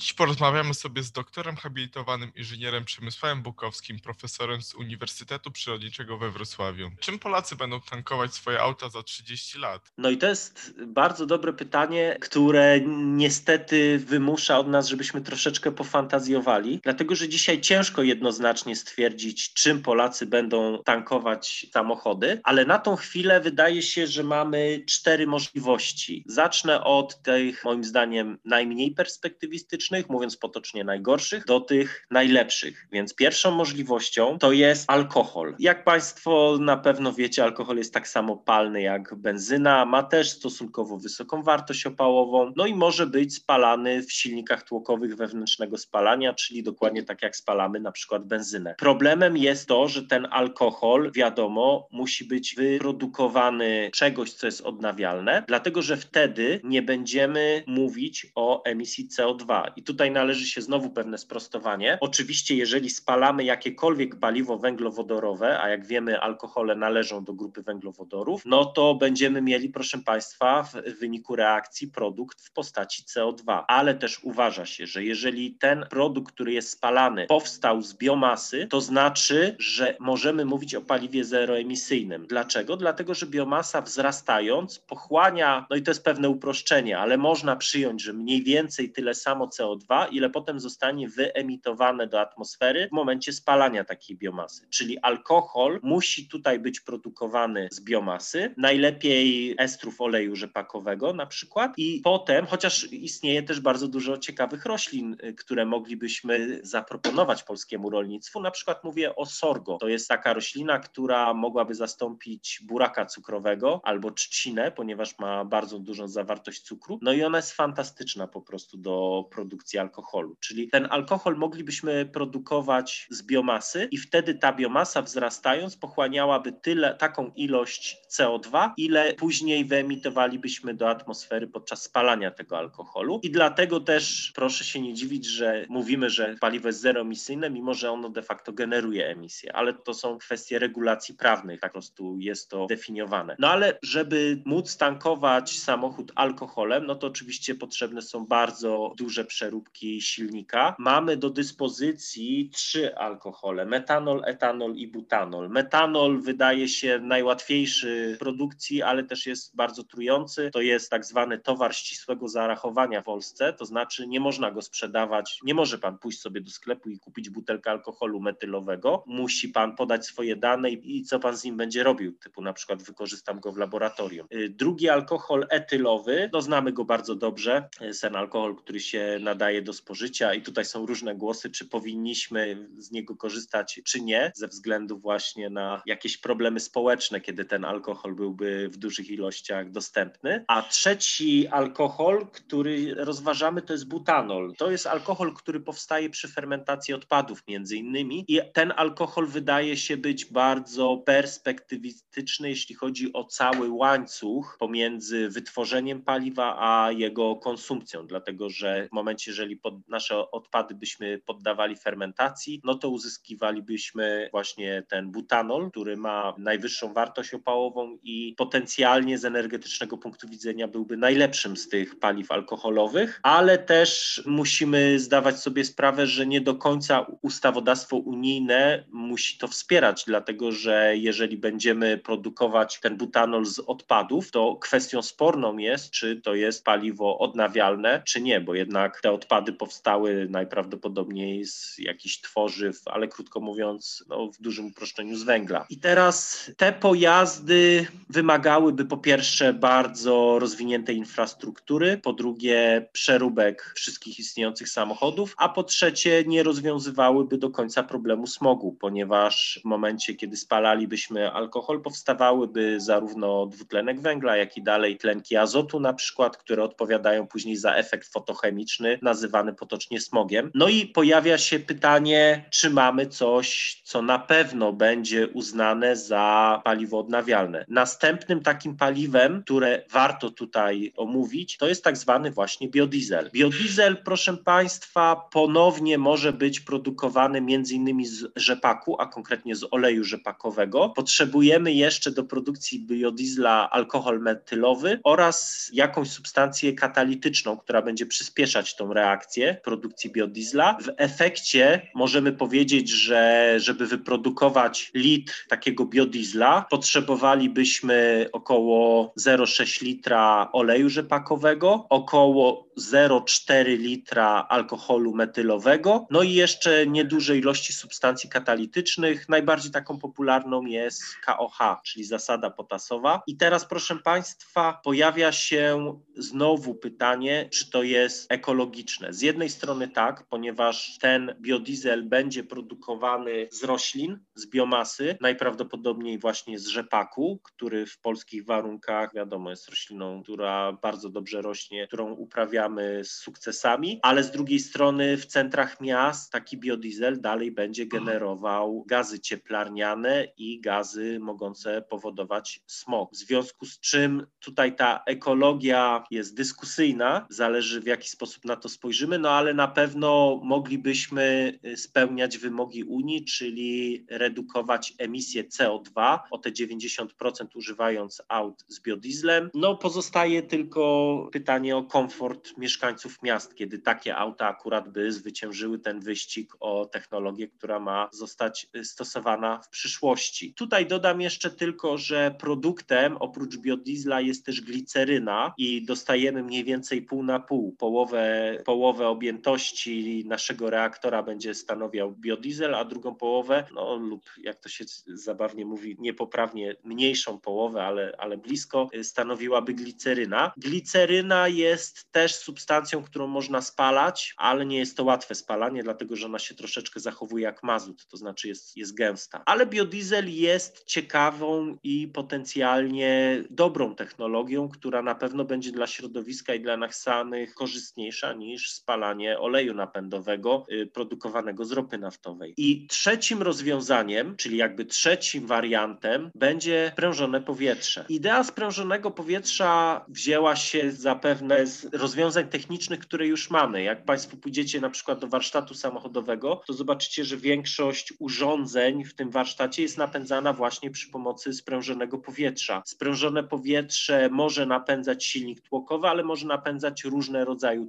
Dziś porozmawiamy sobie z doktorem habilitowanym inżynierem Przemysławem Bukowskim, profesorem z Uniwersytetu Przyrodniczego we Wrocławiu. Czym Polacy będą tankować swoje auta za 30 lat? No i to jest bardzo dobre pytanie, które niestety wymusza od nas, żebyśmy troszeczkę pofantazjowali, dlatego że dzisiaj ciężko jednoznacznie stwierdzić, czym Polacy będą tankować samochody, ale na tą chwilę wydaje się, że mamy cztery możliwości. Zacznę od tych, moim zdaniem, najmniej perspektywistycznych, mówiąc potocznie najgorszych, do tych najlepszych. Więc pierwszą możliwością to jest alkohol. Jak Państwo na pewno wiecie, alkohol jest tak samo palny jak benzyna, ma też stosunkowo wysoką wartość opałową, no i może być spalany w silnikach tłokowych wewnętrznego spalania, czyli dokładnie tak jak spalamy na przykład benzynę. Problemem jest to, że ten alkohol, wiadomo, musi być wyprodukowany czegoś, co jest odnawialne, dlatego że wtedy nie będziemy mówić o emisji CO2. I tutaj należy się znowu pewne sprostowanie. Oczywiście, jeżeli spalamy jakiekolwiek paliwo węglowodorowe, a jak wiemy, alkohole należą do grupy węglowodorów, no to będziemy mieli, proszę Państwa, w wyniku reakcji produkt w postaci CO2. Ale też uważa się, że jeżeli ten produkt, który jest spalany, powstał z biomasy, to znaczy, że możemy mówić o paliwie zeroemisyjnym. Dlaczego? Dlatego, że biomasa wzrastając pochłania, no i to jest pewne uproszczenie, ale można przyjąć, że mniej więcej tyle samo CO2, ile potem zostanie wyemitowane do atmosfery w momencie spalania takiej biomasy. Czyli alkohol musi tutaj być produkowany z biomasy, najlepiej estrów oleju rzepakowego na przykład i potem, chociaż istnieje też bardzo dużo ciekawych roślin, y, które moglibyśmy zaproponować polskiemu rolnictwu, na przykład mówię o sorgo. To jest taka roślina, która mogłaby zastąpić buraka cukrowego albo trzcinę, ponieważ ma bardzo dużą zawartość cukru. No i ona jest fantastyczna po prostu do produkcji alkoholu. Czyli ten alkohol moglibyśmy produkować z biomasy i wtedy ta biomasa wzrastając pochłaniałaby tyle, taką ilość CO2, ile później wyemitowalibyśmy do atmosfery podczas spalania tego alkoholu. I dlatego też proszę się nie dziwić, że mówimy, że paliwo jest zeroemisyjne, mimo że ono de facto generuje emisję, ale to są kwestie regulacji prawnych, tak po prostu jest to definiowane. No ale żeby móc tankować samochód alkoholem, no to oczywiście potrzebne są bardzo duże przeróbki silnika. Mamy do dyspozycji trzy alkohole: metanol, etanol i butanol. Metanol wydaje się najłatwiejszy w produkcji, ale też jest bardzo trujący. To jest tak zwany towar ścisłego zarachowania w Polsce, to znaczy nie można go sprzedawać, nie może pan pójść sobie do sklepu i kupić butelkę alkoholu metylowego. Musi pan podać swoje dane i, i co pan z nim będzie robił, typu na przykład wykorzystam go w laboratorium. Y, drugi alkohol etylowy, no znamy go bardzo dobrze, jest ten alkohol, który się nadaje do spożycia i tutaj są różne głosy, czy powinniśmy z niego korzystać, czy nie, ze względu właśnie na jakieś problemy społeczne, kiedy ten alkohol byłby w dużych ilościach dostępny. A trzeci alkohol, który rozważamy, to jest butanol. To jest alkohol, który powstaje przy fermentacji odpadów między innymi i ten alkohol wydaje się być bardzo perspektywistyczny, jeśli chodzi o cały łańcuch pomiędzy wytworzeniem paliwa a jego konsumpcją, dlatego że w momencie, jeżeli pod nasze odpady byśmy poddawali fermentacji, no to uzyskiwalibyśmy właśnie ten butanol, który ma najwyższą wartość opałową i potencjalnie z energetycznego punktu widzenia byłby najlepszym z tych paliw alkoholowych, ale też musimy zdawać sobie sprawę, że nie do końca ustawodawstwo unijne musi to wspierać, dlatego że jeżeli będziemy produkować ten butanol z odpadów, to kwestią sporną jest, czy to jest paliwo odnawialne, czy nie, bo jednak te odpady powstały najprawdopodobniej z jakichś tworzyw, ale krótko mówiąc, no, w dużym uproszczeniu z węgla. I teraz te pojazdy wymagałyby po pierwsze bardzo rozwiniętej infrastruktury, po drugie przeróbek wszystkich istniejących samochodów, a po trzecie nie rozwiązywałyby do końca problemu smogu, ponieważ w momencie, kiedy spalalibyśmy alkohol, powstawałyby zarówno dwutlenek węgla, jak i dalej tlenki azotu na przykład, które odpowiadają później za efekt fotochemiczny, nazywany potocznie smogiem. No i pojawia się pytanie, czy mamy coś, co na pewno będzie uznane za paliwo odnawialne. Następnym takim paliwem, które warto tutaj omówić, to jest tak zwany właśnie biodiesel. Biodiesel, proszę Państwa, ponownie może być produkowany między innymi z rzepaku, a konkretnie z oleju rzepakowego. Potrzebujemy jeszcze do produkcji biodiesla alkohol metylowy oraz jakąś substancję katalityczną, która będzie przyspieszać tą reakcję produkcji biodiesla. W efekcie możemy powiedzieć, że żeby wyprodukować litr takiego biodiesla, potrzebowalibyśmy około 0,6 litra oleju rzepakowego, około 0,4 litra alkoholu metylowego, no i jeszcze nieduże ilości substancji katalitycznych. Najbardziej taką popularną jest KOH, czyli zasada potasowa. I teraz, proszę Państwa, pojawia się znowu pytanie, czy to jest ekologiczne. Z jednej strony tak, ponieważ ten biodiesel będzie produkowany z roślin, z biomasy, najprawdopodobniej właśnie z rzepaku, który w polskich warunkach, wiadomo, jest rośliną, która bardzo dobrze rośnie, którą uprawiamy z sukcesami, ale z drugiej strony w centrach miast taki biodiesel dalej będzie generował gazy cieplarniane i gazy mogące powodować smog. W związku z czym tutaj ta ekologia jest dyskusyjna, zależy w jaki sposób na to spojrzymy, no ale na pewno moglibyśmy spełniać wymogi Unii, czyli redukować emisję CO2 o te 90% używając aut z biodieslem. No pozostaje tylko pytanie o komfort mieszkańców miast, kiedy takie auta akurat by zwyciężyły ten wyścig o technologię, która ma zostać stosowana w przyszłości. Tutaj dodam jeszcze tylko, że produktem oprócz biodiesla jest też gliceryna i dostajemy mniej więcej pół na pół. Połowę, połowę objętości naszego reaktora będzie stanowiał biodiesel, a drugą połowę, no lub jak to się zabawnie mówi, niepoprawnie mniejszą połowę, ale, ale blisko, stanowiłaby gliceryna. Gliceryna jest też substancją, którą można spalać, ale nie jest to łatwe spalanie, dlatego że ona się troszeczkę zachowuje jak mazut, to znaczy jest, jest gęsta. Ale biodiesel jest ciekawą i potencjalnie dobrą technologią, która na pewno będzie dla środowiska i dla nas samych korzystniejsza niż spalanie oleju napędowego y, produkowanego z ropy naftowej. I trzecim rozwiązaniem, czyli jakby trzecim wariantem, będzie sprężone powietrze. Idea sprężonego powietrza wzięła się zapewne z rozwiązań technicznych, które już mamy. Jak Państwo pójdziecie na przykład do warsztatu samochodowego, to zobaczycie, że większość urządzeń w tym warsztacie jest napędzana właśnie przy pomocy sprężonego powietrza. Sprężone powietrze może napędzać silnik tłokowy, ale może napędzać różne rodzaje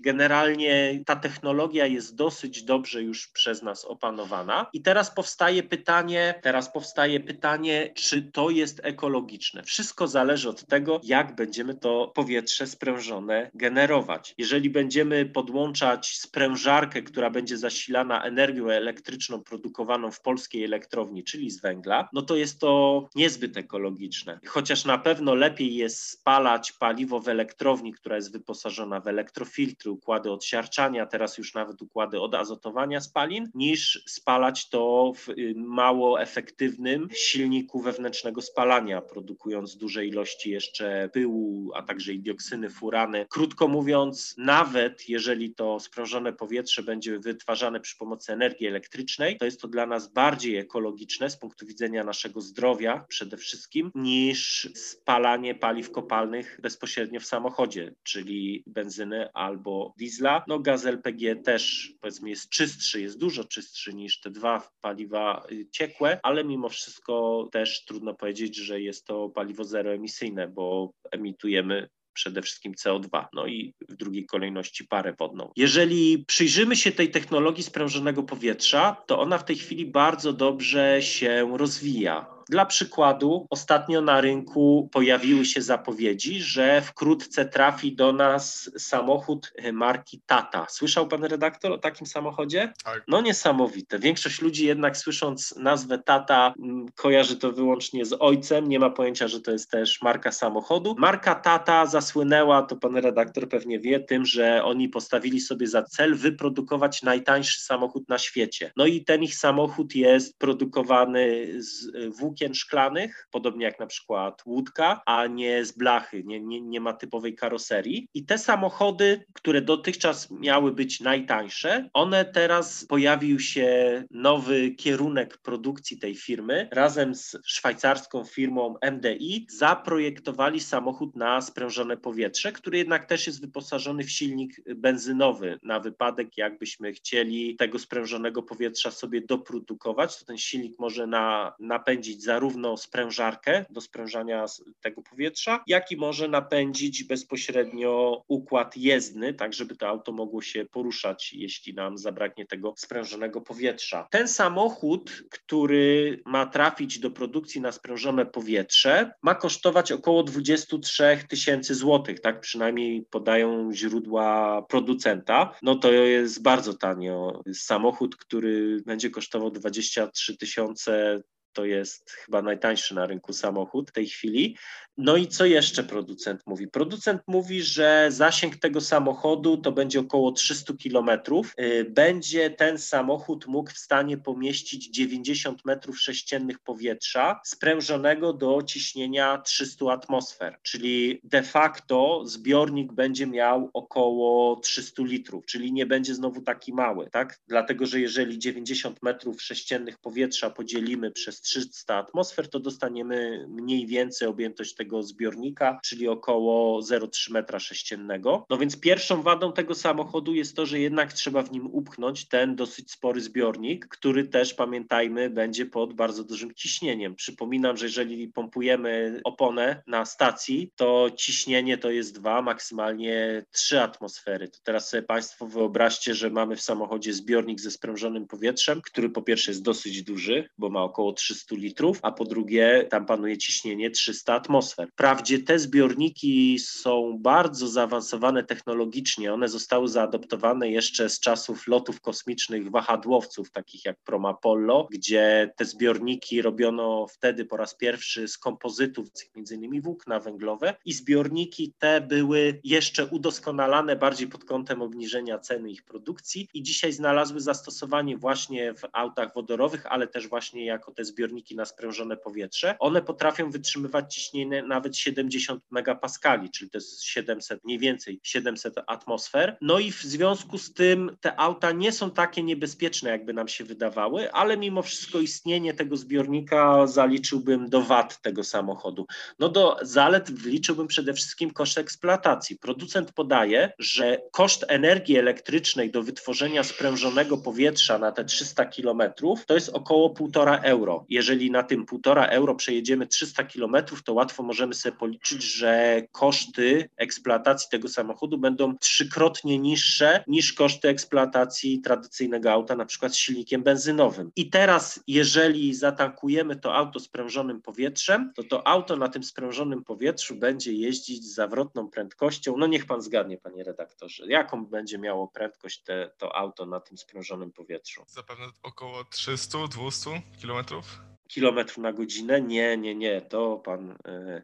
Generalnie ta technologia jest dosyć dobrze już przez nas opanowana. I teraz powstaje pytanie, teraz powstaje pytanie, czy to jest ekologiczne. Wszystko zależy od tego, jak będziemy to powietrze sprężone generować. Jeżeli będziemy podłączać sprężarkę, która będzie zasilana energią elektryczną produkowaną w polskiej elektrowni, czyli z węgla, no to jest to niezbyt ekologiczne. Chociaż na pewno lepiej jest spalać paliwo w elektrowni, która jest wyposażona w elektrofiltry, układy odsiarczania, teraz już nawet układy odazotowania spalin, niż spalać to w y, mało efektywnym silniku wewnętrznego spalania, produkując duże ilości jeszcze pyłu, a także i dioksyny, furany. Krótko mówiąc, nawet jeżeli to sprężone powietrze będzie wytwarzane przy pomocy energii elektrycznej, to jest to dla nas bardziej ekologiczne z punktu widzenia naszego zdrowia przede wszystkim, niż spalanie paliw kopalnych bezpośrednio w samochodzie, czyli benzyny albo diesla. No gaz LPG też powiedzmy jest czystszy, jest dużo czystszy niż te dwa paliwa y, ciekłe, ale mimo wszystko też trudno powiedzieć, że jest to paliwo zeroemisyjne, bo emitujemy przede wszystkim CO2, no i w drugiej kolejności parę wodną. Jeżeli przyjrzymy się tej technologii sprężonego powietrza, to ona w tej chwili bardzo dobrze się rozwija. Dla przykładu, ostatnio na rynku pojawiły się zapowiedzi, że wkrótce trafi do nas samochód marki Tata. Słyszał pan redaktor o takim samochodzie? Tak. No niesamowite. Większość ludzi jednak słysząc nazwę Tata mm, kojarzy to wyłącznie z ojcem, nie ma pojęcia, że to jest też marka samochodu. Marka Tata zasłynęła, to pan redaktor pewnie wie, tym, że oni postawili sobie za cel wyprodukować najtańszy samochód na świecie. No i ten ich samochód jest produkowany z włókien włókien szklanych, podobnie jak na przykład łódka, a nie z blachy, nie, nie, nie ma typowej karoserii. I te samochody, które dotychczas miały być najtańsze, one teraz pojawił się nowy kierunek produkcji tej firmy. Razem z szwajcarską firmą MDI zaprojektowali samochód na sprężone powietrze, który jednak też jest wyposażony w silnik benzynowy na wypadek, jakbyśmy chcieli tego sprężonego powietrza sobie doprodukować, to ten silnik może na, napędzić zarówno sprężarkę do sprężania tego powietrza, jak i może napędzić bezpośrednio układ jezdny, tak żeby to auto mogło się poruszać, jeśli nam zabraknie tego sprężonego powietrza. Ten samochód, który ma trafić do produkcji na sprężone powietrze, ma kosztować około 23 tysięcy złotych, tak przynajmniej podają źródła producenta. No to jest bardzo tanio. Samochód, który będzie kosztował 23 tysiące to jest chyba najtańszy na rynku samochód w tej chwili. No i co jeszcze producent mówi? Producent mówi, że zasięg tego samochodu to będzie około 300 kilometrów. Y, będzie ten samochód mógł w stanie pomieścić 90 metrów sześciennych powietrza sprężonego do ciśnienia 300 atmosfer, czyli de facto zbiornik będzie miał około 300 litrów, czyli nie będzie znowu taki mały, tak? Dlatego, że jeżeli 90 metrów sześciennych powietrza podzielimy przez 300 atmosfer, to dostaniemy mniej więcej objętość tego zbiornika, czyli około 0,3 metra sześciennego. No więc pierwszą wadą tego samochodu jest to, że jednak trzeba w nim upchnąć ten dosyć spory zbiornik, który też pamiętajmy będzie pod bardzo dużym ciśnieniem. Przypominam, że jeżeli pompujemy oponę na stacji, to ciśnienie to jest 2, maksymalnie 3 atmosfery. To teraz sobie Państwo wyobraźcie, że mamy w samochodzie zbiornik ze sprężonym powietrzem, który po pierwsze jest dosyć duży, bo ma około 300 300 litrów, a po drugie tam panuje ciśnienie 300 atmosfer. Wprawdzie te zbiorniki są bardzo zaawansowane technologicznie, one zostały zaadoptowane jeszcze z czasów lotów kosmicznych wahadłowców, takich jak Promapollo, gdzie te zbiorniki robiono wtedy po raz pierwszy z kompozytów, między innymi włókna węglowe. I zbiorniki te były jeszcze udoskonalane bardziej pod kątem obniżenia ceny ich produkcji. I dzisiaj znalazły zastosowanie właśnie w autach wodorowych, ale też właśnie jako te zbiorniki na sprężone powietrze, one potrafią wytrzymywać ciśnienie nawet 70 megapaskali, czyli to jest 700, mniej więcej 700 atmosfer. No i w związku z tym te auta nie są takie niebezpieczne, jakby nam się wydawały, ale mimo wszystko istnienie tego zbiornika zaliczyłbym do wad tego samochodu. No do zalet wliczyłbym przede wszystkim koszt eksploatacji. Producent podaje, że koszt energii elektrycznej do wytworzenia sprężonego powietrza na te 300 km to jest około 1,5 euro. Jeżeli na tym półtora euro przejedziemy 300 kilometrów, to łatwo możemy sobie policzyć, że koszty eksploatacji tego samochodu będą trzykrotnie niższe niż koszty eksploatacji tradycyjnego auta, na przykład z silnikiem benzynowym. I teraz, jeżeli zatankujemy to auto sprężonym powietrzem, to to auto na tym sprężonym powietrzu będzie jeździć z zawrotną prędkością. No niech pan zgadnie, panie redaktorze, jaką będzie miało prędkość te, to auto na tym sprężonym powietrzu? Zapewne około 300-200 kilometrów kilometrów na godzinę. Nie, nie, nie, to pan y,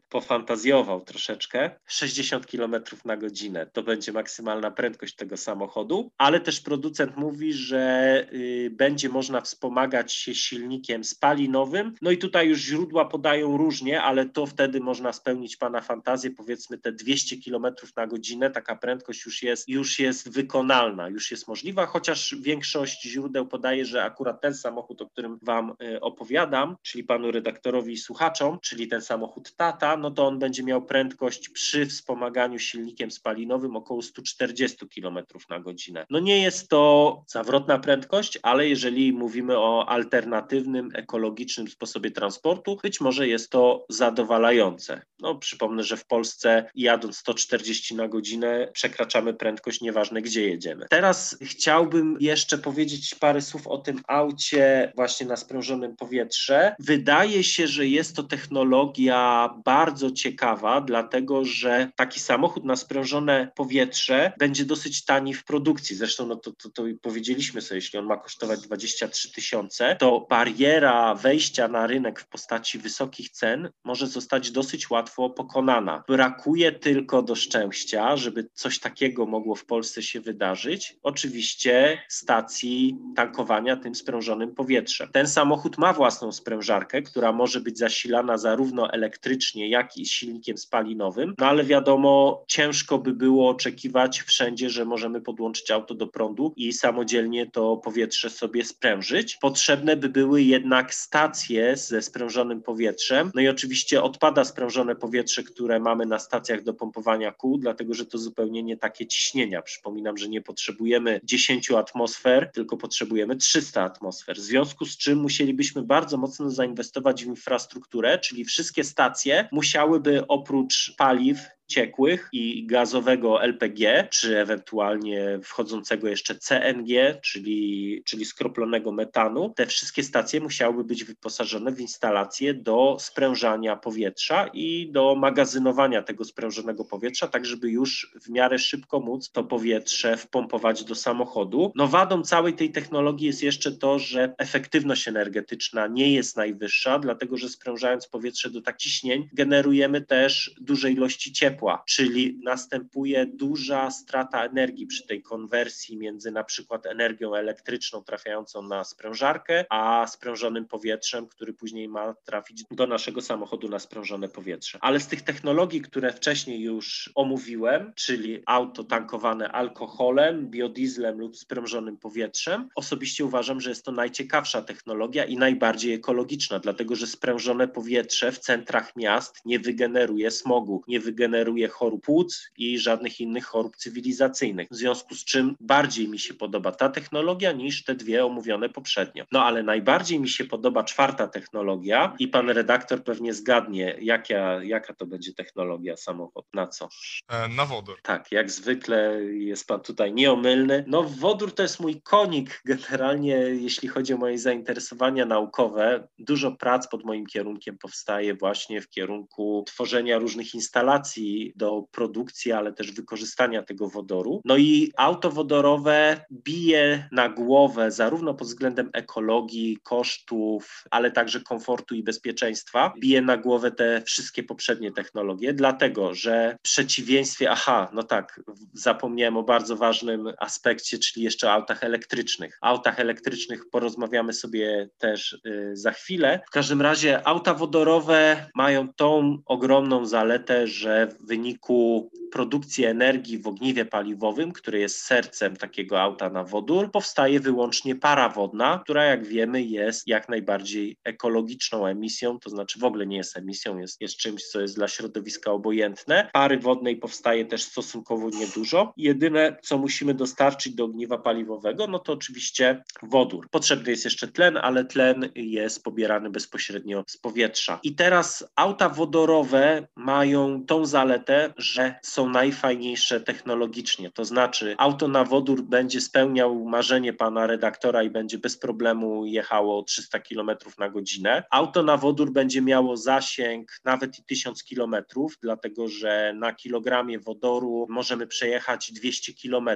pofantazjował troszeczkę. 60 kilometrów na godzinę to będzie maksymalna prędkość tego samochodu, ale też producent mówi, że y, będzie można wspomagać się silnikiem spalinowym. No i tutaj już źródła podają różnie, ale to wtedy można spełnić pana fantazję, powiedzmy te 200 kilometrów na godzinę, taka prędkość już jest, już jest wykonalna, już jest możliwa, chociaż większość źródeł podaje, że akurat ten samochód, o którym wam y, opowiadam, czyli panu redaktorowi i słuchaczom, czyli ten samochód Tata, no to on będzie miał prędkość przy wspomaganiu silnikiem spalinowym około 140 km na godzinę. No nie jest to zawrotna prędkość, ale jeżeli mówimy o alternatywnym, ekologicznym sposobie transportu, być może jest to zadowalające. No przypomnę, że w Polsce jadąc 140 na godzinę przekraczamy prędkość nieważne gdzie jedziemy. Teraz chciałbym jeszcze powiedzieć parę słów o tym aucie właśnie na sprężonym powietrze, wydaje się, że jest to technologia bardzo ciekawa, dlatego że taki samochód na sprężone powietrze będzie dosyć tani w produkcji. Zresztą no to, to, to powiedzieliśmy sobie, jeśli on ma kosztować 23 tysiące, to bariera wejścia na rynek w postaci wysokich cen może zostać dosyć łatwo pokonana. Brakuje tylko do szczęścia, żeby coś takiego mogło w Polsce się wydarzyć. Oczywiście stacji tankowania tym sprężonym powietrzem. Ten samochód ma własną sprężarkę, która może być zasilana zarówno elektrycznie, jak i silnikiem spalinowym, no ale wiadomo, ciężko by było oczekiwać wszędzie, że możemy podłączyć auto do prądu i samodzielnie to powietrze sobie sprężyć. Potrzebne by były jednak stacje ze sprężonym powietrzem, no i oczywiście odpada sprężone powietrze, które mamy na stacjach do pompowania kół, dlatego że to zupełnie nie takie ciśnienia. Przypominam, że nie potrzebujemy 10 atmosfer, tylko potrzebujemy 300 atmosfer. W związku z czym musielibyśmy bardzo mocno zainwestować w infrastrukturę, czyli wszystkie stacje musiałyby oprócz paliw ciekłych i gazowego LPG, czy ewentualnie wchodzącego jeszcze CNG, czyli, czyli skroplonego metanu, te wszystkie stacje musiałyby być wyposażone w instalacje do sprężania powietrza i do magazynowania tego sprężonego powietrza, tak żeby już w miarę szybko móc to powietrze wpompować do samochodu. No wadą całej tej technologii jest jeszcze to, że efektywność energetyczna nie jest najwyższa, dlatego że sprężając powietrze do tak ciśnień generujemy też duże ilości ciepła ciepła, czyli następuje duża strata energii przy tej konwersji między na przykład energią elektryczną trafiającą na sprężarkę, a sprężonym powietrzem, który później ma trafić do naszego samochodu na sprężone powietrze. Ale z tych technologii, które wcześniej już omówiłem, czyli auto tankowane alkoholem, biodieslem lub sprężonym powietrzem, osobiście uważam, że jest to najciekawsza technologia i najbardziej ekologiczna, dlatego że sprężone powietrze w centrach miast nie wygeneruje smogu, nie wygeneruje generuje chorób płuc i żadnych innych chorób cywilizacyjnych. W związku z czym bardziej mi się podoba ta technologia niż te dwie omówione poprzednio. No ale najbardziej mi się podoba czwarta technologia i pan redaktor pewnie zgadnie, jaka, jaka to będzie technologia samochód, na co? E, na wodór. Tak, jak zwykle jest pan tutaj nieomylny. No wodór to jest mój konik generalnie, jeśli chodzi o moje zainteresowania naukowe. Dużo prac pod moim kierunkiem powstaje właśnie w kierunku tworzenia różnych instalacji do produkcji, ale też wykorzystania tego wodoru. No i auto wodorowe bije na głowę zarówno pod względem ekologii, kosztów, ale także komfortu i bezpieczeństwa. Bije na głowę te wszystkie poprzednie technologie, dlatego że w przeciwieństwie, aha, no tak, zapomniałem o bardzo ważnym aspekcie, czyli jeszcze autach elektrycznych. Autach elektrycznych porozmawiamy sobie też y, za chwilę. W każdym razie auta wodorowe mają tą ogromną zaletę, że w wyniku produkcji energii w ogniwie paliwowym, które jest sercem takiego auta na wodór, powstaje wyłącznie para wodna, która jak wiemy jest jak najbardziej ekologiczną emisją, to znaczy w ogóle nie jest emisją, jest, jest czymś, co jest dla środowiska obojętne. Pary wodnej powstaje też stosunkowo niedużo. Jedyne, co musimy dostarczyć do ogniwa paliwowego, no to oczywiście wodór. Potrzebny jest jeszcze tlen, ale tlen jest pobierany bezpośrednio z powietrza. I teraz auta wodorowe mają tą zaletę, że są są najfajniejsze technologicznie. To znaczy, auto na wodór będzie spełniał marzenie pana redaktora i będzie bez problemu jechało 300 km na godzinę. Auto na wodór będzie miało zasięg nawet i 1000 km, dlatego że na kilogramie wodoru możemy przejechać 200 km,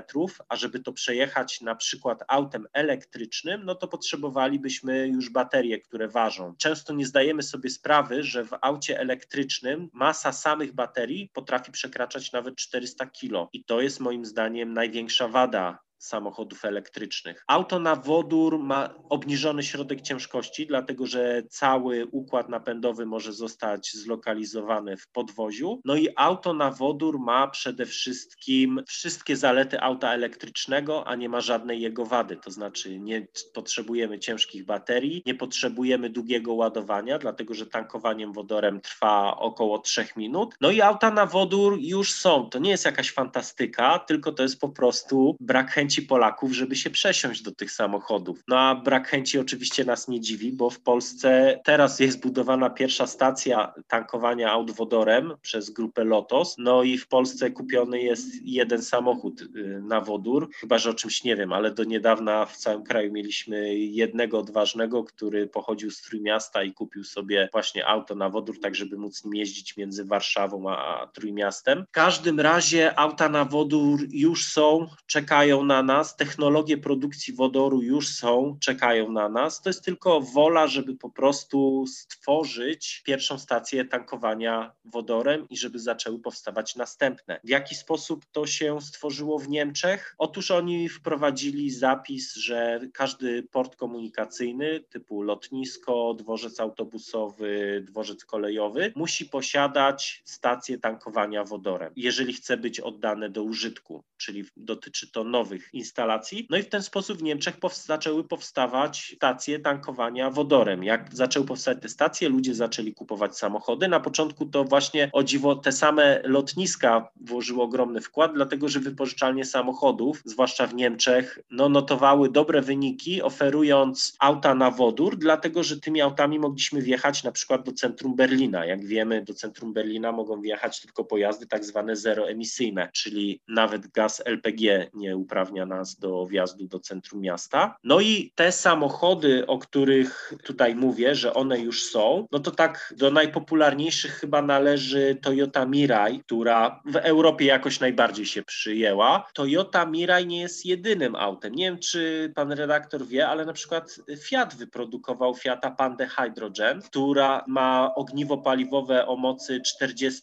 a żeby to przejechać na przykład autem elektrycznym, no to potrzebowalibyśmy już baterie, które ważą. Często nie zdajemy sobie sprawy, że w aucie elektrycznym masa samych baterii potrafi przekraczać nawet 400 kg. I to jest moim zdaniem największa wada samochodów elektrycznych. Auto na wodór ma obniżony środek ciężkości, dlatego że cały układ napędowy może zostać zlokalizowany w podwoziu. No i auto na wodór ma przede wszystkim wszystkie zalety auta elektrycznego, a nie ma żadnej jego wady. To znaczy nie potrzebujemy ciężkich baterii, nie potrzebujemy długiego ładowania, dlatego że tankowaniem wodorem trwa około 3 minut. No i auta na wodór już są. To nie jest jakaś fantastyka, tylko to jest po prostu brak chęci chęci Polaków, żeby się przesiąść do tych samochodów. No a brak chęci oczywiście nas nie dziwi, bo w Polsce teraz jest budowana pierwsza stacja tankowania aut wodorem przez grupę Lotos. No i w Polsce kupiony jest jeden samochód y, na wodór, chyba że o czymś nie wiem, ale do niedawna w całym kraju mieliśmy jednego odważnego, który pochodził z Trójmiasta i kupił sobie właśnie auto na wodór, tak żeby móc nim jeździć między Warszawą a Trójmiastem. W każdym razie auta na wodór już są, czekają na na nas, technologie produkcji wodoru już są, czekają na nas. To jest tylko wola, żeby po prostu stworzyć pierwszą stację tankowania wodorem i żeby zaczęły powstawać następne. W jaki sposób to się stworzyło w Niemczech? Otóż oni wprowadzili zapis, że każdy port komunikacyjny typu lotnisko, dworzec autobusowy, dworzec kolejowy musi posiadać stację tankowania wodorem, jeżeli chce być oddane do użytku, czyli dotyczy to nowych takich instalacji. No i w ten sposób w Niemczech zaczęły powstawać stacje tankowania wodorem. Jak zaczęły powstać te stacje, ludzie zaczęli kupować samochody. Na początku to właśnie o dziwo te same lotniska włożyły ogromny wkład, dlatego że wypożyczalnie samochodów, zwłaszcza w Niemczech, no, notowały dobre wyniki, oferując auta na wodór, dlatego że tymi autami mogliśmy wjechać na przykład do centrum Berlina. Jak wiemy, do centrum Berlina mogą wjechać tylko pojazdy tak zwane zeroemisyjne, czyli nawet gaz LPG nie uprawnia nas do wjazdu do centrum miasta. No i te samochody, o których tutaj mówię, że one już są, no to tak do najpopularniejszych chyba należy Toyota Mirai, która w Europie jakoś najbardziej się przyjęła. Toyota Mirai nie jest jedynym autem. Nie wiem, czy pan redaktor wie, ale na przykład Fiat wyprodukował Fiata Panda Hydrogen, która ma ogniwo paliwowe o mocy 40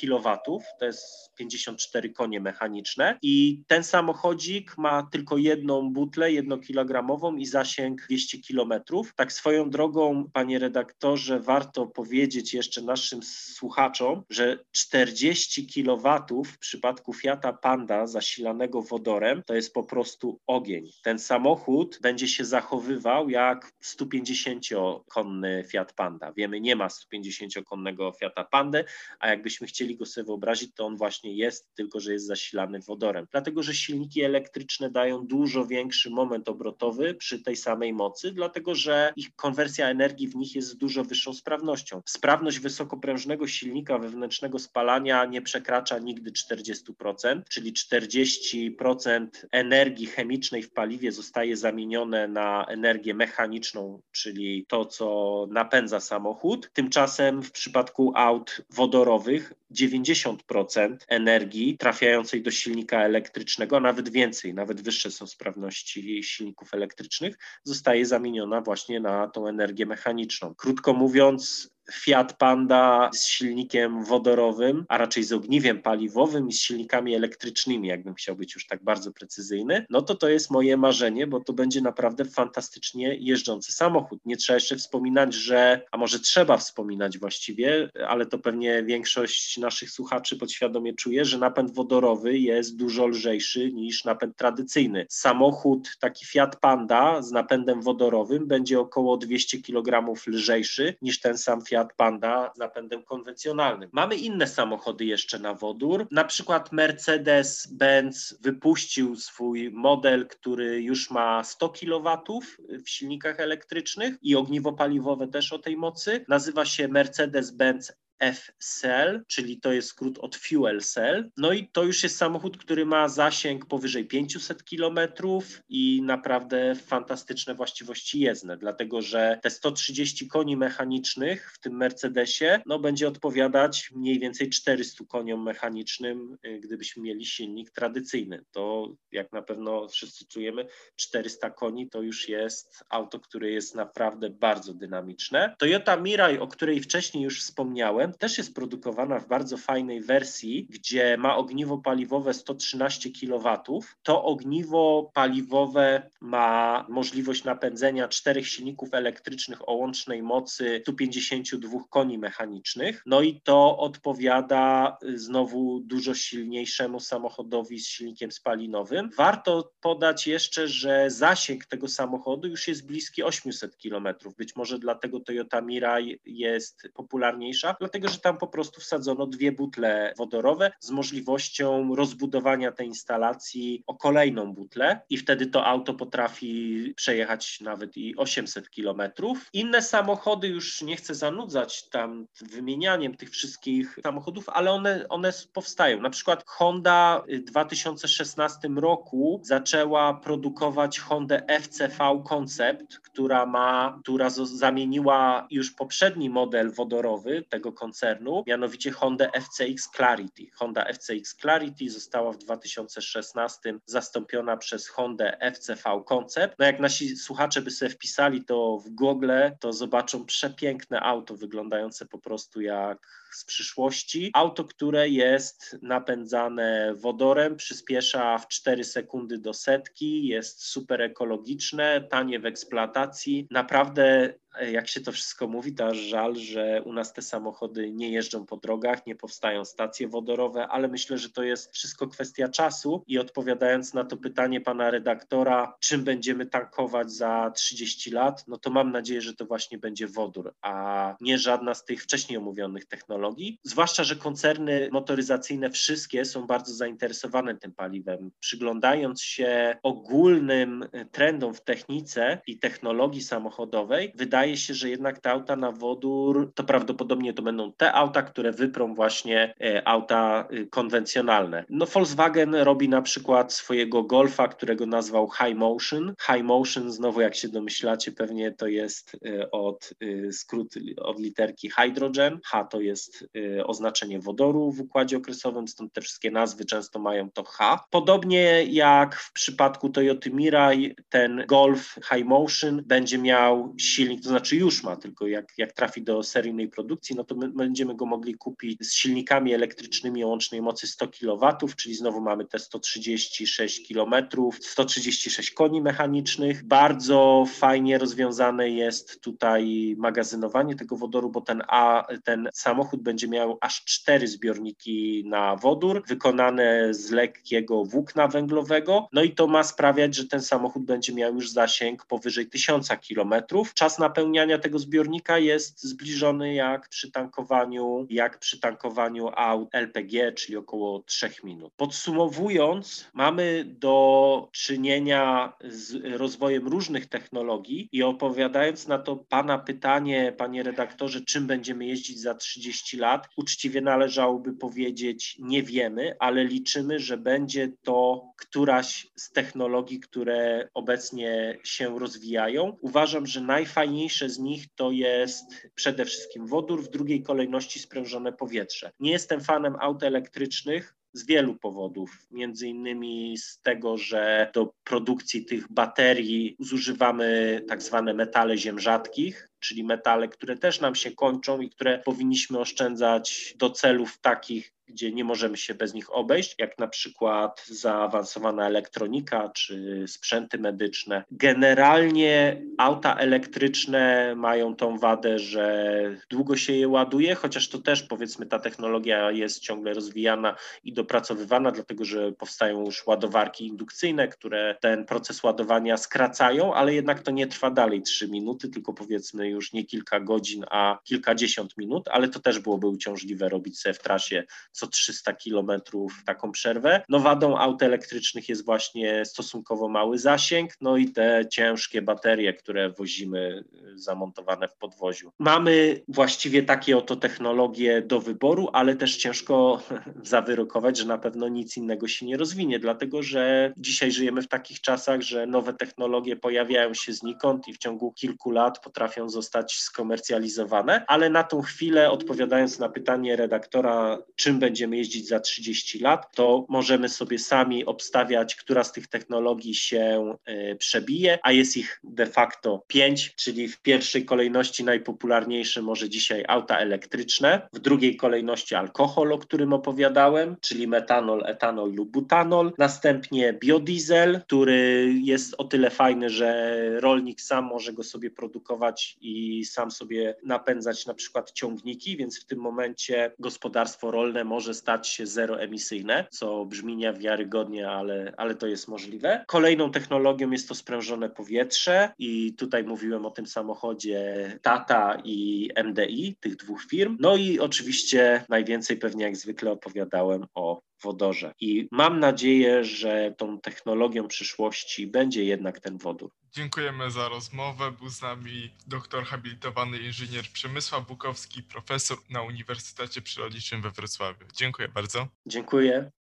kW. To jest 54 konie mechaniczne i ten samochodzik ma tylko jedną butlę, jednokilogramową i zasięg 200 kilometrów. Tak swoją drogą, panie redaktorze, warto powiedzieć jeszcze naszym słuchaczom, że 40 kilowatów w przypadku Fiata Panda zasilanego wodorem to jest po prostu ogień. Ten samochód będzie się zachowywał jak 150-konny Fiat Panda. Wiemy, nie ma 150-konnego Fiata Pandy, a jakbyśmy chcieli go sobie wyobrazić, to on właśnie jest, tylko że jest zasilany wodorem. Dlatego, że silniki elektryczne dają dużo większy moment obrotowy przy tej samej mocy, dlatego że ich konwersja energii w nich jest z dużo wyższą sprawnością. Sprawność wysokoprężnego silnika wewnętrznego spalania nie przekracza nigdy 40%, czyli 40% energii chemicznej w paliwie zostaje zamienione na energię mechaniczną, czyli to, co napędza samochód. Tymczasem w przypadku aut wodorowych 90% energii trafiającej do silnika elektrycznego, a nawet więcej, nawet wyższe są sprawności silników elektrycznych, zostaje zamieniona właśnie na tą energię mechaniczną. Krótko mówiąc, Fiat Panda z silnikiem wodorowym, a raczej z ogniwem paliwowym i z silnikami elektrycznymi, jakbym chciał być już tak bardzo precyzyjny, no to to jest moje marzenie, bo to będzie naprawdę fantastycznie jeżdżący samochód. Nie trzeba jeszcze wspominać, że, a może trzeba wspominać właściwie, ale to pewnie większość naszych słuchaczy podświadomie czuje, że napęd wodorowy jest dużo lżejszy niż napęd tradycyjny. Samochód taki Fiat Panda z napędem wodorowym będzie około 200 kg lżejszy niż ten sam Fiat Fiat Panda napędem konwencjonalnym. Mamy inne samochody jeszcze na wodór, na przykład Mercedes-Benz wypuścił swój model, który już ma 100 kW w silnikach elektrycznych i ogniwo paliwowe też o tej mocy. Nazywa się Mercedes-Benz F-Cell, czyli to jest skrót od Fuel Cell. No i to już jest samochód, który ma zasięg powyżej 500 km i naprawdę fantastyczne właściwości jezdne, dlatego że te 130 koni mechanicznych w tym Mercedesie no, będzie odpowiadać mniej więcej 400 koniom mechanicznym, y, gdybyśmy mieli silnik tradycyjny. To jak na pewno wszyscy czujemy, 400 koni to już jest auto, które jest naprawdę bardzo dynamiczne. Toyota Mirai, o której wcześniej już wspomniałem, też jest produkowana w bardzo fajnej wersji, gdzie ma ogniwo paliwowe 113 kW. To ogniwo paliwowe ma możliwość napędzenia czterech silników elektrycznych o łącznej mocy 152 koni mechanicznych. No i to odpowiada znowu dużo silniejszemu samochodowi z silnikiem spalinowym. Warto podać jeszcze, że zasięg tego samochodu już jest bliski 800 km. Być może dlatego Toyota Mirai jest popularniejsza, dlatego że tam po prostu wsadzono dwie butle wodorowe z możliwością rozbudowania tej instalacji o kolejną butlę i wtedy to auto potrafi przejechać nawet i 800 kilometrów. Inne samochody już nie chcę zanudzać tam wymienianiem tych wszystkich samochodów, ale one, one powstają. Na przykład Honda w 2016 roku zaczęła produkować Hondę FCV Concept, która ma, która zamieniła już poprzedni model wodorowy tego koncernu, mianowicie Honda FCX Clarity. Honda FCX Clarity została w 2016 zastąpiona przez Honda FCV Concept. No jak nasi słuchacze by sobie wpisali to w Google, to zobaczą przepiękne auto wyglądające po prostu jak z przyszłości. Auto, które jest napędzane wodorem, przyspiesza w 4 sekundy do setki, jest super ekologiczne, tanie w eksploatacji. Naprawdę jak się to wszystko mówi, to aż żal, że u nas te samochody nie jeżdżą po drogach, nie powstają stacje wodorowe, ale myślę, że to jest wszystko kwestia czasu i odpowiadając na to pytanie pana redaktora, czym będziemy tankować za 30 lat, no to mam nadzieję, że to właśnie będzie wodór, a nie żadna z tych wcześniej omówionych technologii. Zwłaszcza, że koncerny motoryzacyjne wszystkie są bardzo zainteresowane tym paliwem. Przyglądając się ogólnym trendom w technice i technologii samochodowej, wydaje się, że jednak te auta na wodór to prawdopodobnie to będą te auta, które wyprą właśnie e, auta e, konwencjonalne. No Volkswagen robi na przykład swojego Golfa, którego nazwał High Motion. High Motion znowu jak się domyślacie pewnie to jest e, od skrót od literki hydrogen. H to jest oznaczenie wodoru w układzie okresowym, stąd te wszystkie nazwy często mają to H. Podobnie jak w przypadku Toyota Mirai, ten Golf High Motion będzie miał silnik, to znaczy już ma, tylko jak, jak trafi do seryjnej produkcji, no to my będziemy go mogli kupić z silnikami elektrycznymi o łącznej mocy 100 kW, czyli znowu mamy te 136 km, 136 koni mechanicznych. Bardzo fajnie rozwiązane jest tutaj magazynowanie tego wodoru, bo ten, a, ten samochód będzie miał aż cztery zbiorniki na wodór, wykonane z lekkiego włókna węglowego, no i to ma sprawiać, że ten samochód będzie miał już zasięg powyżej 1000 km. Czas napełniania tego zbiornika jest zbliżony jak przy tankowaniu, jak przy tankowaniu aut LPG, czyli około 3 minut. Podsumowując, mamy do czynienia z rozwojem różnych technologii i opowiadając na to Pana pytanie, Panie redaktorze, czym będziemy jeździć za 30 lat, uczciwie należałoby powiedzieć, nie wiemy, ale liczymy, że będzie to któraś z technologii, które obecnie się rozwijają. Uważam, że najfajniejsze z nich to jest przede wszystkim wodór, w drugiej kolejności sprężone powietrze. Nie jestem fanem aut elektrycznych, z wielu powodów, między innymi z tego, że do produkcji tych baterii zużywamy tak zwane metale ziem rzadkich, czyli metale, które też nam się kończą i które powinniśmy oszczędzać do celów takich, gdzie nie możemy się bez nich obejść, jak na przykład zaawansowana elektronika czy sprzęty medyczne. Generalnie auta elektryczne mają tą wadę, że długo się je ładuje, chociaż to też powiedzmy ta technologia jest ciągle rozwijana i dopracowywana, dlatego że powstają już ładowarki indukcyjne, które ten proces ładowania skracają, ale jednak to nie trwa dalej 3 minuty, tylko powiedzmy już nie kilka godzin, a kilkadziesiąt minut, ale to też byłoby uciążliwe robić sobie w trasie co 300 kilometrów taką przerwę. No wadą aut elektrycznych jest właśnie stosunkowo mały zasięg, no i te ciężkie baterie, które wozimy y, zamontowane w podwoziu. Mamy właściwie takie oto technologie do wyboru, ale też ciężko zawyrokować, że na pewno nic innego się nie rozwinie, dlatego że dzisiaj żyjemy w takich czasach, że nowe technologie pojawiają się znikąd i w ciągu kilku lat potrafią zostać skomercjalizowane, ale na tą chwilę odpowiadając na pytanie redaktora, czym będziemy jeździć za 30 lat, to możemy sobie sami obstawiać, która z tych technologii się y, przebije, a jest ich de facto pięć, czyli w pierwszej kolejności najpopularniejsze może dzisiaj auta elektryczne, w drugiej kolejności alkohol, o którym opowiadałem, czyli metanol, etanol lub butanol, następnie biodiesel, który jest o tyle fajny, że rolnik sam może go sobie produkować i sam sobie napędzać na przykład ciągniki, więc w tym momencie gospodarstwo rolne może stać się zeroemisyjne, co brzmi niewiarygodnie, ale, ale to jest możliwe. Kolejną technologią jest to sprężone powietrze i tutaj mówiłem o tym samochodzie Tata i MDI, tych dwóch firm. No i oczywiście najwięcej pewnie jak zwykle opowiadałem o wodorze. I mam nadzieję, że tą technologią przyszłości będzie jednak ten wodór. Dziękujemy za rozmowę. Był z nami doktor habilitowany inżynier Przemysław Bukowski, profesor na Uniwersytecie Przyrodniczym we Wrocławiu. Dziękuję bardzo. Dziękuję.